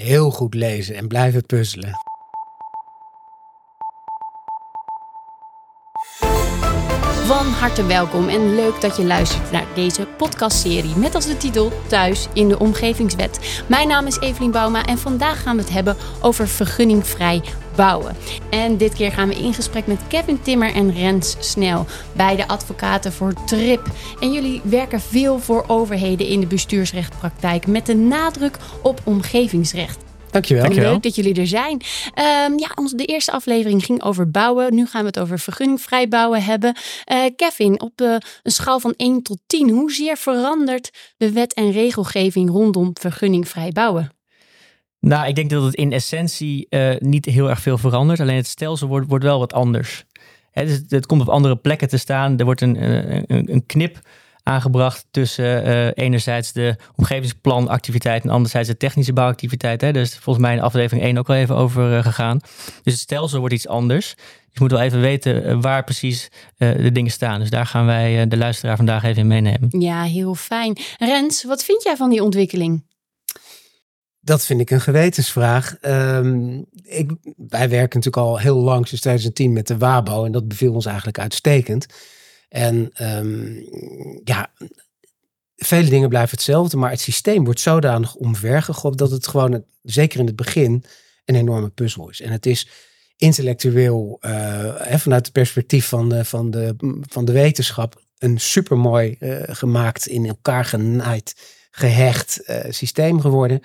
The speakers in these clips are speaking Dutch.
heel goed lezen en blijven puzzelen. Van harte welkom en leuk dat je luistert naar deze podcastserie met als de titel Thuis in de Omgevingswet. Mijn naam is Evelien Bauma en vandaag gaan we het hebben over vergunningvrij bouwen. En dit keer gaan we in gesprek met Kevin Timmer en Rens Snel, beide advocaten voor TRIP. En jullie werken veel voor overheden in de bestuursrechtpraktijk met de nadruk op omgevingsrecht. Dankjewel. Dankjewel. Leuk dat jullie er zijn. Um, ja, onze, de eerste aflevering ging over bouwen. Nu gaan we het over vergunningvrij bouwen hebben. Uh, Kevin, op uh, een schaal van 1 tot 10, hoezeer verandert de wet en regelgeving rondom vergunningvrij bouwen? Nou, ik denk dat het in essentie uh, niet heel erg veel verandert. Alleen het stelsel wordt, wordt wel wat anders. Hè, dus het, het, komt op andere plekken te staan. Er wordt een, een, een knip aangebracht tussen uh, enerzijds de omgevingsplanactiviteit en anderzijds de technische bouwactiviteit. Hè. Dus volgens mij in aflevering 1 ook al even over uh, gegaan. Dus het stelsel wordt iets anders. Dus je moet wel even weten uh, waar precies de dingen staan. Dus daar gaan wij de luisteraar vandaag even in meenemen. Ja, heel fijn. Rens, wat vind jij van die ontwikkeling? Dat vind ik een gewetensvraag. Um, ik, wij werken natuurlijk al heel lang, sinds 2010, met de WABO. En dat beviel ons eigenlijk uitstekend. En um, ja, vele dingen blijven hetzelfde, maar het systeem wordt zodanig omvergegooid dat het gewoon, zeker in het begin, een enorme puzzel is. En het is intellectueel, uh, vanuit het perspectief van de, van de, van de wetenschap, een supermooi uh, gemaakt, in elkaar genaaid, gehecht uh, systeem geworden.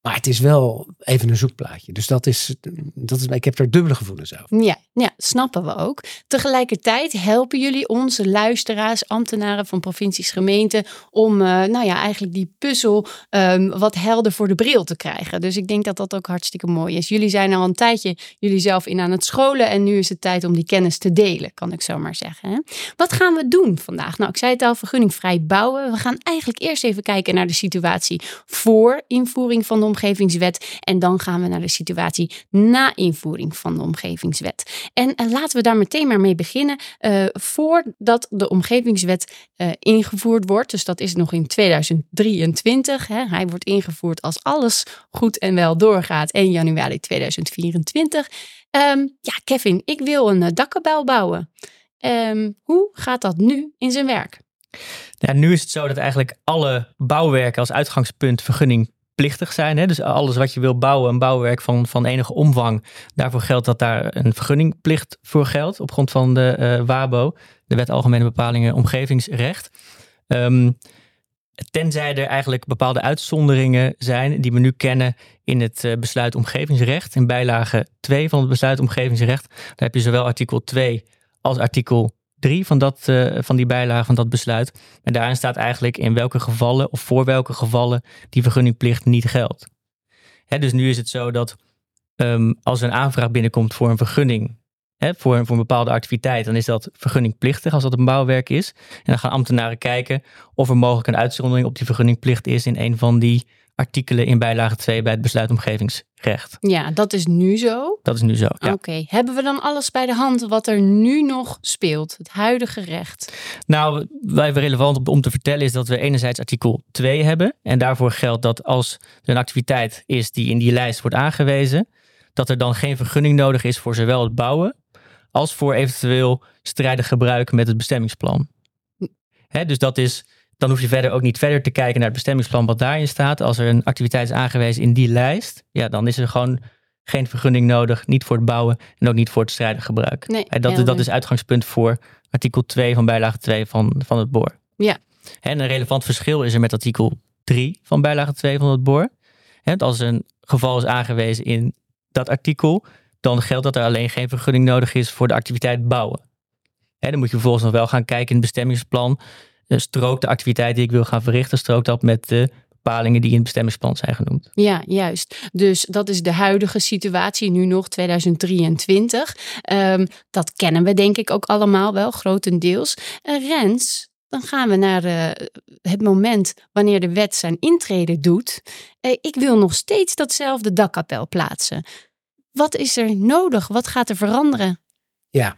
Maar het is wel even een zoekplaatje. Dus dat is, dat is ik heb er dubbele gevoelens over. Ja, ja, snappen we ook. Tegelijkertijd helpen jullie onze luisteraars, ambtenaren van provincies, gemeenten, om uh, nou ja, eigenlijk die puzzel um, wat helder voor de bril te krijgen. Dus ik denk dat dat ook hartstikke mooi is. Jullie zijn al een tijdje jullie zelf in aan het scholen en nu is het tijd om die kennis te delen, kan ik zo maar zeggen. Hè? Wat gaan we doen vandaag? Nou, ik zei het al, vergunningvrij bouwen. We gaan eigenlijk eerst even kijken naar de situatie voor invoering van de omgevingswet. En dan gaan we naar de situatie na invoering van de omgevingswet. En laten we daar meteen maar mee beginnen. Uh, voordat de omgevingswet uh, ingevoerd wordt, dus dat is nog in 2023. Hè, hij wordt ingevoerd als alles goed en wel doorgaat 1 januari 2024. Um, ja, Kevin, ik wil een dakkabel bouwen. Um, hoe gaat dat nu in zijn werk? Ja, nu is het zo dat eigenlijk alle bouwwerken als uitgangspunt vergunning plichtig zijn. Hè? Dus alles wat je wil bouwen, een bouwwerk van, van enige omvang, daarvoor geldt dat daar een vergunningplicht voor geldt op grond van de uh, WABO, de Wet Algemene Bepalingen Omgevingsrecht. Um, tenzij er eigenlijk bepaalde uitzonderingen zijn die we nu kennen in het uh, besluit omgevingsrecht. In bijlage 2 van het besluit omgevingsrecht, daar heb je zowel artikel 2 als artikel 3 van, dat, uh, van die bijlage van dat besluit. En daarin staat eigenlijk in welke gevallen of voor welke gevallen die vergunningplicht niet geldt. Hè, dus nu is het zo dat um, als een aanvraag binnenkomt voor een vergunning, hè, voor, voor een bepaalde activiteit, dan is dat vergunningplichtig als dat een bouwwerk is. En dan gaan ambtenaren kijken of er mogelijk een uitzondering op die vergunningplicht is in een van die artikelen in bijlage 2 bij het besluitomgevingsrecht. Ja, dat is nu zo. Dat is nu zo. Ja. Oké, hebben we dan alles bij de hand wat er nu nog speelt, het huidige recht? Nou, wat even relevant om te vertellen is dat we enerzijds artikel 2 hebben. En daarvoor geldt dat als er een activiteit is die in die lijst wordt aangewezen, dat er dan geen vergunning nodig is voor zowel het bouwen als voor eventueel strijdig gebruik met het bestemmingsplan. He, dus dat is dan hoef je verder ook niet verder te kijken naar het bestemmingsplan wat daarin staat. Als er een activiteit is aangewezen in die lijst, ja, dan is er gewoon geen vergunning nodig, niet voor het bouwen en ook niet voor het strijdig gebruik. Nee, en dat, dat is uitgangspunt voor artikel 2 van bijlage 2 van, van het BOR. Ja. En een relevant verschil is er met artikel 3 van bijlage 2 van het BOR. Als een geval is aangewezen in dat artikel, dan geldt dat er alleen geen vergunning nodig is voor de activiteit bouwen. dan moet je vervolgens nog wel gaan kijken in het bestemmingsplan strookt de activiteit die ik wil gaan verrichten, strookt dat met de bepalingen die in het bestemmingsplan zijn genoemd. Ja, juist. Dus dat is de huidige situatie, nu nog 2023. Um, dat kennen we denk ik ook allemaal wel, grotendeels. Uh, Rens, dan gaan we naar uh, het moment wanneer de wet zijn intrede doet. Uh, ik wil nog steeds datzelfde dakkapel plaatsen. Wat is er nodig? Wat gaat er veranderen? Ja,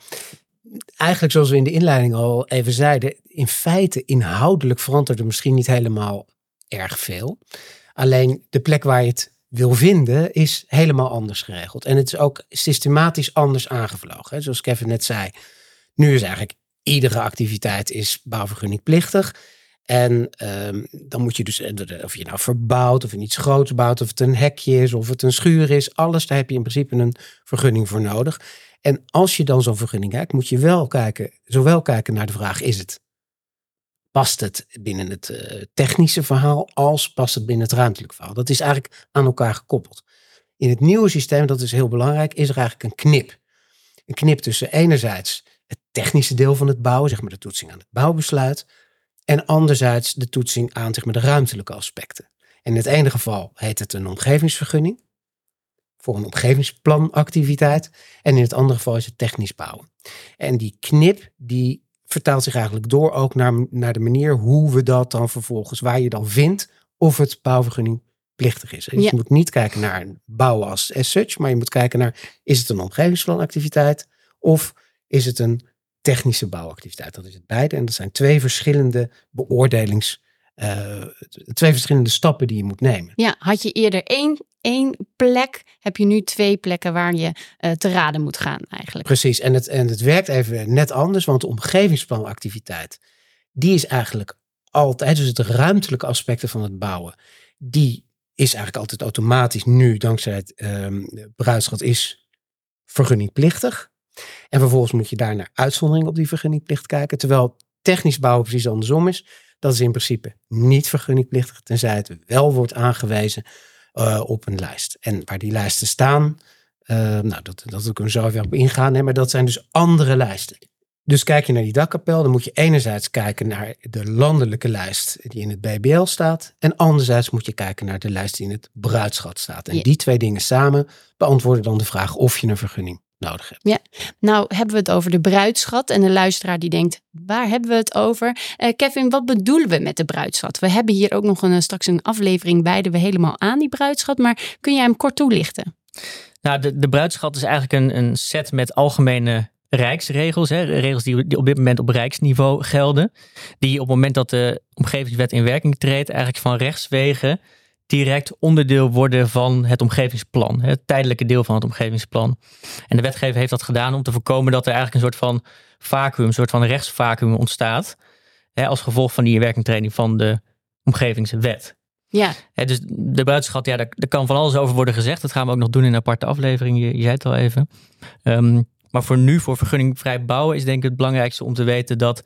eigenlijk zoals we in de inleiding al even zeiden, in feite inhoudelijk verandert er misschien niet helemaal erg veel. Alleen de plek waar je het wil vinden, is helemaal anders geregeld. En het is ook systematisch anders aangevlogen. Zoals Kevin net zei, nu is eigenlijk iedere activiteit is bouwvergunningplichtig. En ehm, dan moet je dus, eh, of je nou verbouwt, of je iets groots bouwt, of het een hekje is, of het een schuur is, alles, daar heb je in principe een vergunning voor nodig. En als je dan zo'n vergunning kijkt, moet je wel kijken, zowel kijken naar de vraag, is het, past het binnen het uh, technische verhaal, als past het binnen het ruimtelijke verhaal. Dat is eigenlijk aan elkaar gekoppeld. In het nieuwe systeem, dat is heel belangrijk, is er eigenlijk een knip. Een knip tussen enerzijds het technische deel van het bouwen, zeg maar de toetsing aan het bouwbesluit, en anderzijds de toetsing aan zeg maar, de ruimtelijke aspecten. In het ene geval heet het een omgevingsvergunning voor een omgevingsplanactiviteit. En in het andere geval is het technisch bouwen. En die knip die vertaalt zich eigenlijk door ook naar, naar de manier hoe we dat dan vervolgens, waar je dan vindt of het bouwvergunning plichtig is. Dus je moet niet kijken naar bouwen als as such, maar je moet kijken naar is het een omgevingsplanactiviteit of is het een technische bouwactiviteit. Dat is het beide. En dat zijn twee verschillende beoordelings, twee verschillende stappen die je moet nemen. Ja, had je eerder één, één plek, heb je nu twee plekken waar je uh, te raden moet gaan eigenlijk. Precies, en het, en het werkt even net anders, want de omgevingsplanactiviteit, die is eigenlijk altijd, dus de ruimtelijke aspecten van het bouwen, die is eigenlijk altijd automatisch nu, dankzij het um, is vergunningplichtig. En vervolgens moet je daar naar uitzondering op die vergunningplicht kijken. Terwijl technisch bouwen precies andersom is. Dat is in principe niet vergunningplichtig, tenzij het wel wordt aangewezen uh, op een lijst. En waar die lijsten staan, uh, nou, dat, dat kunnen we zo even op ingaan, hè, maar dat zijn dus andere lijsten. Dus kijk je naar die dakkapel, dan moet je enerzijds kijken naar de landelijke lijst die in het BBL staat. En anderzijds moet je kijken naar de lijst die in het bruidschat staat. En die twee dingen samen beantwoorden dan de vraag of je een vergunning nodig hebt. Ja, nou hebben we het over de bruidschat en de luisteraar die denkt, waar hebben we het over? Uh, Kevin, wat bedoelen we met de bruidschat? We hebben hier ook nog een, eh, straks een aflevering wijden we helemaal aan die bruidschat, maar kun jij hem kort toelichten? Nou, de, de bruidschat is eigenlijk een, een set met algemene rijksregels, hè, regels die, die op dit moment op rijksniveau gelden, die op het moment dat de omgevingswet in werking treedt, eigenlijk van rechtswegen direct onderdeel worden van het omgevingsplan. Het tijdelijke deel van het omgevingsplan. En de wetgever heeft dat gedaan om te voorkomen dat er eigenlijk een soort van vacuüm, een soort van rechtsvacuüm ontstaat. Hè, als gevolg van die inwerkingtreding van de omgevingswet. Ja. Hè, dus de buitenschat, ja, daar, daar, kan van alles over worden gezegd. Dat gaan we ook nog doen in een aparte aflevering. Je, je zei het al even. Um, maar voor nu, voor vergunningvrij bouwen, is denk ik het belangrijkste om te weten dat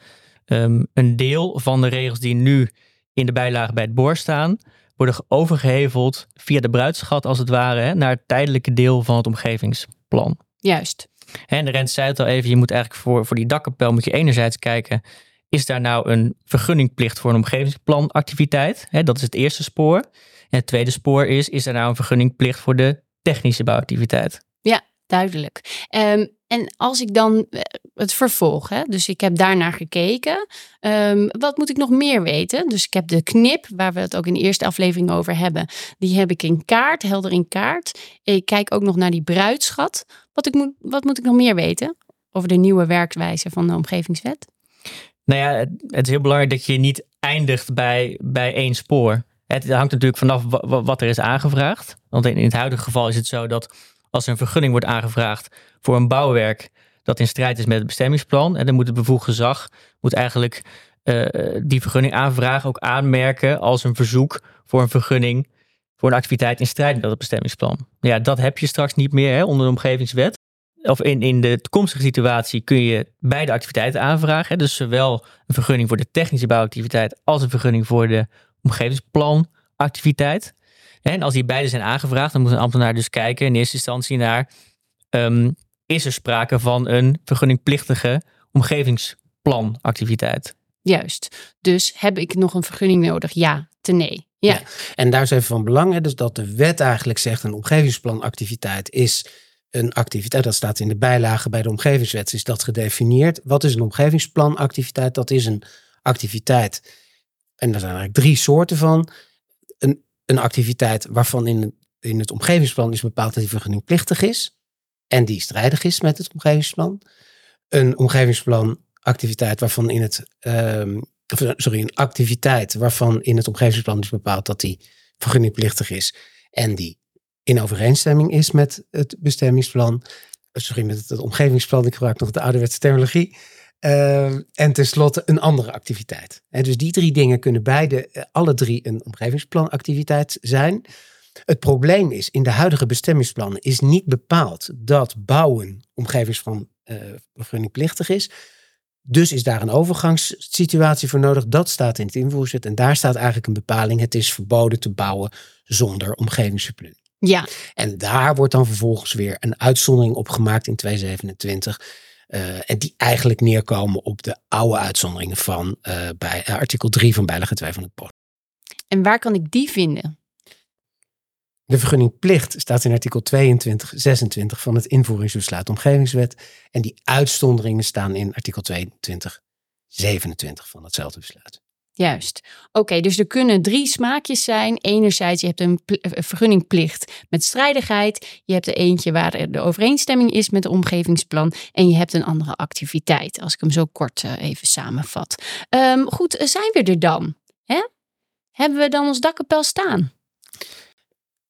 um, een deel van de regels die nu in de bijlage bij het boor staan, worden overgeheveld via de bruidschat als het ware naar het tijdelijke deel van het omgevingsplan. Juist. En de Rent zei het al even, je moet eigenlijk voor, voor die dakkapel moet je enerzijds kijken, is daar nou een vergunningplicht voor een omgevingsplanactiviteit? dat is het eerste spoor. En het tweede spoor is, is er nou een vergunningplicht voor de technische bouwactiviteit? Ja, duidelijk. Um, en als ik dan eh, het vervolg, hè, dus ik heb daarnaar gekeken, um, wat moet ik nog meer weten? Dus ik heb de knip, waar we het ook in de eerste aflevering over hebben, die heb ik in kaart, helder in kaart. Ik kijk ook nog naar die bruidschat. Wat, ik moet, wat moet ik nog meer weten over de nieuwe werkwijze van de omgevingswet? Nou ja, het is heel belangrijk dat je niet eindigt bij, bij één spoor. Het hangt natuurlijk vanaf wat er is aangevraagd. Want in het huidige geval is het zo dat als er een vergunning wordt aangevraagd voor een bouwwerk dat in strijd is met het bestemmingsplan, en dan moet het bevoegd gezag moet eigenlijk uh, die vergunning aanvragen ook aanmerken als een verzoek voor een vergunning voor een activiteit in strijd met het bestemmingsplan. Ja, dat heb je straks niet meer hè, onder de omgevingswet. Of in, in de toekomstige situatie kun je beide activiteiten aanvragen. Hè, dus zowel een vergunning voor de technische bouwactiviteit als een vergunning voor de omgevingsplanactiviteit. En als die beide zijn aangevraagd, dan moet een ambtenaar dus kijken in eerste instantie naar: um, is er sprake van een vergunningplichtige omgevingsplanactiviteit? Juist. Dus heb ik nog een vergunning nodig? Ja, te nee. Ja. En daar is even van belang, hè, dus dat de wet eigenlijk zegt: een omgevingsplanactiviteit is een activiteit. Dat staat in de bijlage bij de omgevingswet, is dat gedefinieerd. Wat is een omgevingsplanactiviteit? Dat is een activiteit. En er zijn eigenlijk drie soorten van. Een activiteit waarvan in, in het omgevingsplan is bepaald dat die vergunningplichtig is en die strijdig is met het omgevingsplan. Een omgevingsplanactiviteit waarvan in het, um, sorry, een activiteit waarvan in het omgevingsplan is bepaald dat die vergunningplichtig is en die in overeenstemming is met het bestemmingsplan. Sorry, met het omgevingsplan. Ik gebruik nog de ouderwetse terminologie. Uh, en tenslotte een andere activiteit. En dus die drie dingen kunnen beide, alle drie een omgevingsplanactiviteit zijn. Het probleem is, in de huidige bestemmingsplannen is niet bepaald dat bouwen omgevingsplan uh, vergunningplichtig is. Dus is daar een overgangssituatie voor nodig. Dat staat in het invoerzet. En daar staat eigenlijk een bepaling. Het is verboden te bouwen zonder omgevingsverplunning. Ja. En daar wordt dan vervolgens weer een uitzondering op gemaakt in 227. Uh, en die eigenlijk neerkomen op de oude uitzonderingen van uh, bij uh, artikel 3 van bijlage 2 van het POS. En waar kan ik die vinden? De vergunningplicht staat in artikel 22, 26 van het invoeringsbesluit omgevingswet. En die uitzonderingen staan in artikel 22, 27 van hetzelfde besluit. Juist. Oké, dus er kunnen drie smaakjes zijn. Enerzijds, je hebt een vergunningplicht met strijdigheid. Je hebt er eentje waar de overeenstemming is met het omgevingsplan. En je hebt een andere activiteit, als ik hem zo kort uh, even samenvat. Um, goed, zijn we er dan? Hè? Hebben we dan ons dakkapel staan?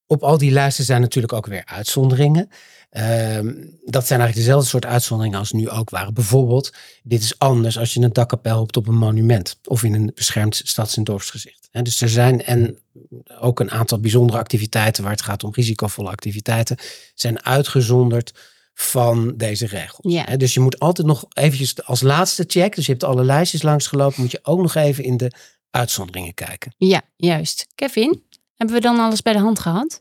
Op al die lijsten zijn natuurlijk ook weer uitzonderingen. Um, dat zijn eigenlijk dezelfde soort uitzonderingen als nu ook waren. Bijvoorbeeld, dit is anders als je een dakkapel hebt op een monument of in een beschermd stads- en dorpsgezicht. He, dus er zijn en ook een aantal bijzondere activiteiten waar het gaat om risicovolle activiteiten, zijn uitgezonderd van deze regels. Ja. dus je moet altijd nog eventjes als laatste check, dus je hebt alle lijstjes langsgelopen, moet je ook nog even in de uitzonderingen kijken. Ja, juist. Kevin? Hebben we dan alles bij de hand gehad?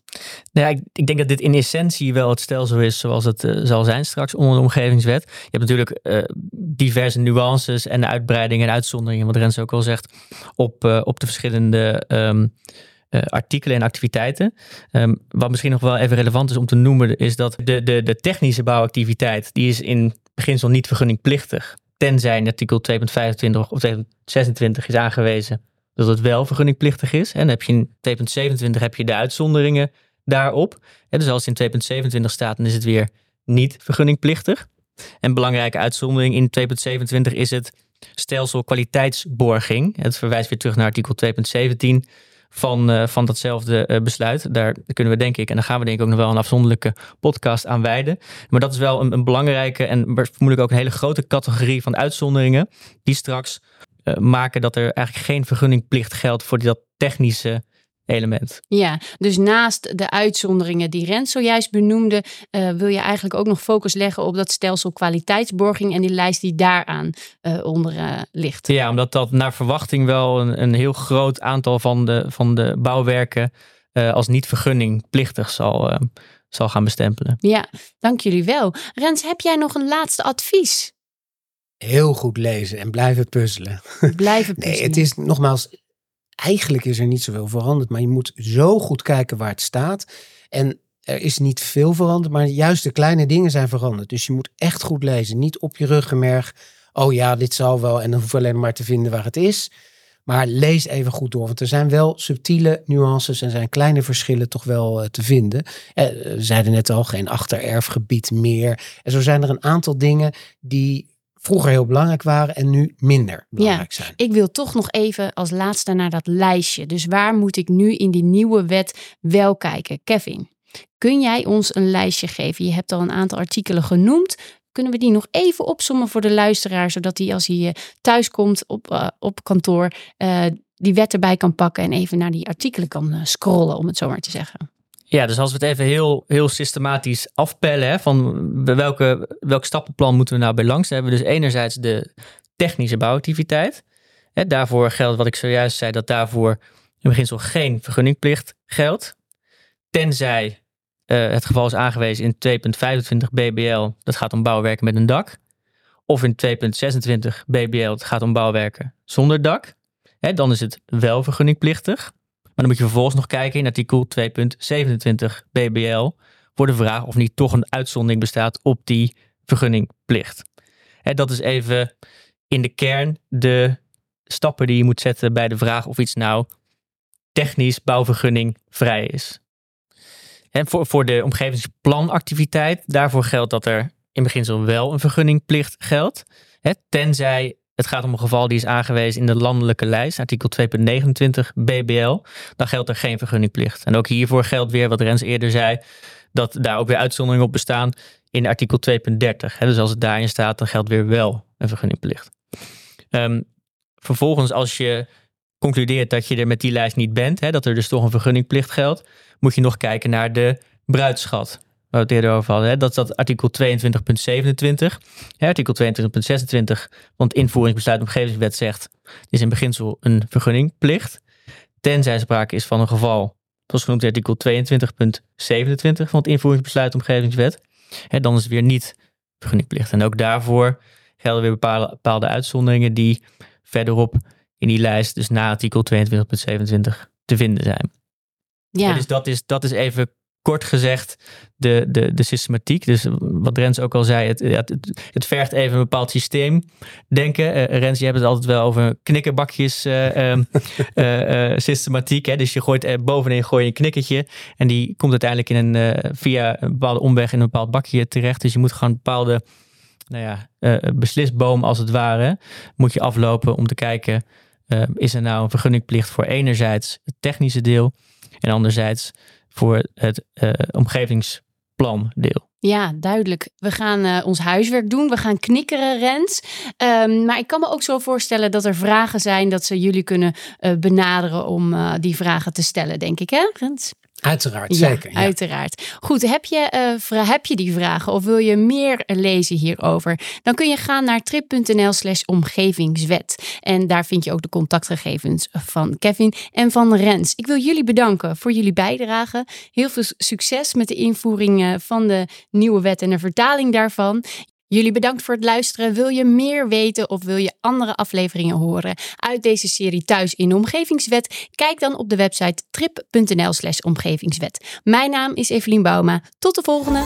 Nou ja, ik, ik, denk dat dit in essentie wel het stelsel is zoals het uh, zal zijn straks onder de omgevingswet. Je hebt natuurlijk uh, diverse nuances en uitbreidingen en uitzonderingen, wat Rens ook al zegt, op, uh, op de verschillende um, artikelen en activiteiten. Um, wat misschien nog wel even relevant is om te noemen, is dat de, de, de technische bouwactiviteit, die is in beginsel niet vergunningplichtig. Tenzij artikel 2.25 of 2.26 is aangewezen dat het wel vergunningplichtig is. En dan heb je in 2.27 heb je de uitzonderingen daarop. Dus als het in 2.27 staat, dan is het weer niet vergunningplichtig. En belangrijke uitzondering in 2.27 is het stelsel kwaliteitsborging. Het verwijst weer terug naar artikel 2.17 van, uh, van datzelfde uh, besluit. Daar kunnen we denk ik, en daar gaan we denk ik ook nog wel een afzonderlijke podcast aan wijden. Maar dat is wel een, een belangrijke en vermoedelijk ook een hele grote categorie van uitzonderingen die straks maken dat er eigenlijk geen vergunningplicht geldt voor dat technische element. Ja, dus naast de uitzonderingen die Rens zojuist benoemde, uh, wil je eigenlijk ook nog focus leggen op dat stelsel kwaliteitsborging en die lijst die daaraan uh, onder uh, ligt. Ja, omdat dat naar verwachting wel een, een heel groot aantal van de, van de bouwwerken als niet vergunningplichtig zal, zal gaan bestempelen. Ja, dank jullie wel. Rens, heb jij nog een laatste advies? Heel goed lezen en blijven puzzelen. Blijven puzzelen. Nee, het is nogmaals, eigenlijk is er niet zoveel veranderd, maar je moet zo goed kijken waar het staat. En er is niet veel veranderd, maar juist de kleine dingen zijn veranderd. Dus je moet echt goed lezen. Niet op je ruggenmerg. Oh ja, dit zal wel. En dan hoef je alleen maar te vinden waar het is. Maar lees even goed door. Want er zijn wel subtiele nuances en zijn kleine verschillen toch wel uh, te vinden. Eh, we zeiden net al, geen achtererfgebied meer. En zo zijn er een aantal dingen die vroeger heel belangrijk waren en nu minder belangrijk ja, zijn. Ik wil toch nog even als laatste naar dat lijstje. Dus waar moet ik nu in die nieuwe wet wel kijken? Kevin, kun jij ons een lijstje geven? Je hebt al een aantal artikelen genoemd. Kunnen we die nog even opsommen voor de luisteraar, zodat hij als hij thuis komt op, uh, op kantoor, uh, die wet erbij kan pakken en even naar die artikelen kan scrollen, om het zo maar te zeggen? Ja, dus als we het even heel, heel systematisch afpellen, hè, van welke, welk stappenplan moeten we nou bij langs, dan hebben we dus enerzijds de technische bouwactiviteit. Daarvoor geldt wat ik zojuist zei, dat daarvoor in beginsel geen vergunningplicht geldt. Tenzij uh, het geval is aangewezen in 2.25 BBL, dat gaat om bouwwerken met een dak. Of in 2.26 BBL, het gaat om bouwwerken zonder dak. Hè, dan is het wel vergunningplichtig. Maar dan moet je vervolgens nog kijken in artikel 2.27 BBL voor de vraag of niet toch een uitzondering bestaat op die vergunningplicht. En dat is even in de kern de stappen die je moet zetten bij de vraag of iets nou technisch bouwvergunning vrij is. En voor, voor de omgevingsplanactiviteit, daarvoor geldt dat er in beginsel wel een vergunningplicht geldt. Hè, tenzij het gaat om een geval die is aangewezen in de landelijke lijst, artikel 2.29 BBL, dan geldt er geen vergunningplicht. En ook hiervoor geldt weer wat Rens eerder zei, dat daar ook weer uitzonderingen op bestaan in artikel 2.30. Dus als het daarin staat, dan geldt weer wel een vergunningplicht. Ehm, vervolgens, als je concludeert dat je er met die lijst niet bent, hè, dat er dus toch een vergunningplicht geldt, moet je nog kijken naar de bruidschat. Waar we het eerder over hadden. Hè. Dat is dat artikel 22.27. artikel 22.26 van het invoeringsbesluit omgevingswet zegt, is in beginsel een vergunningplicht. Tenzij sprake is van een geval, zoals genoemd artikel 22.27 van het invoeringsbesluit omgevingswet. Hè, dan is het weer niet vergunningplicht. En ook daarvoor gelden weer bepaalde, bepaalde uitzonderingen die verderop in die lijst, dus na artikel 22.27, te vinden zijn. Ja. dus dat is, dat is even kort gezegd de, de, de systematiek. Dus wat Rens ook al zei, het, het, het vergt even een bepaald systeem denken. Uh, Rens, je hebt het altijd wel over knikkerbakjes uh, systematiek. Hè? Dus je gooit bovenin gooi je een knikkertje en die komt uiteindelijk in een, via een bepaalde omweg in een bepaald bakje terecht. Dus je moet gewoon bepaalde nou ja, beslisboom als het ware, moet je aflopen om te kijken, is er nou een vergunningplicht voor enerzijds het technische deel en anderzijds voor het uh, omgevingsplan deel. Ja, duidelijk. We gaan uh, ons huiswerk doen. We gaan knikkeren, Rens. Um, maar ik kan me ook zo voorstellen dat er vragen zijn dat ze jullie kunnen uh, benaderen om die vragen te stellen, denk ik, hè, Rens? Uiteraard, zeker. Ja. Uiteraard. Goed, heb je, uh, heb je die vragen of wil je meer lezen hierover? Dan kun je gaan naar trip.nl slash omgevingswet. En daar vind je ook de contactgegevens van Kevin en van Rens. Ik wil jullie bedanken voor jullie bijdrage. Heel veel succes met de invoering eh, van de nieuwe wet en de vertaling daarvan. Jullie bedankt voor het luisteren. Wil je meer weten of wil je andere afleveringen horen uit deze serie Thuis in de Omgevingswet? Kijk dan op de website trip.nl/slash omgevingswet. Mijn naam is Evelien Bouma. Tot de volgende!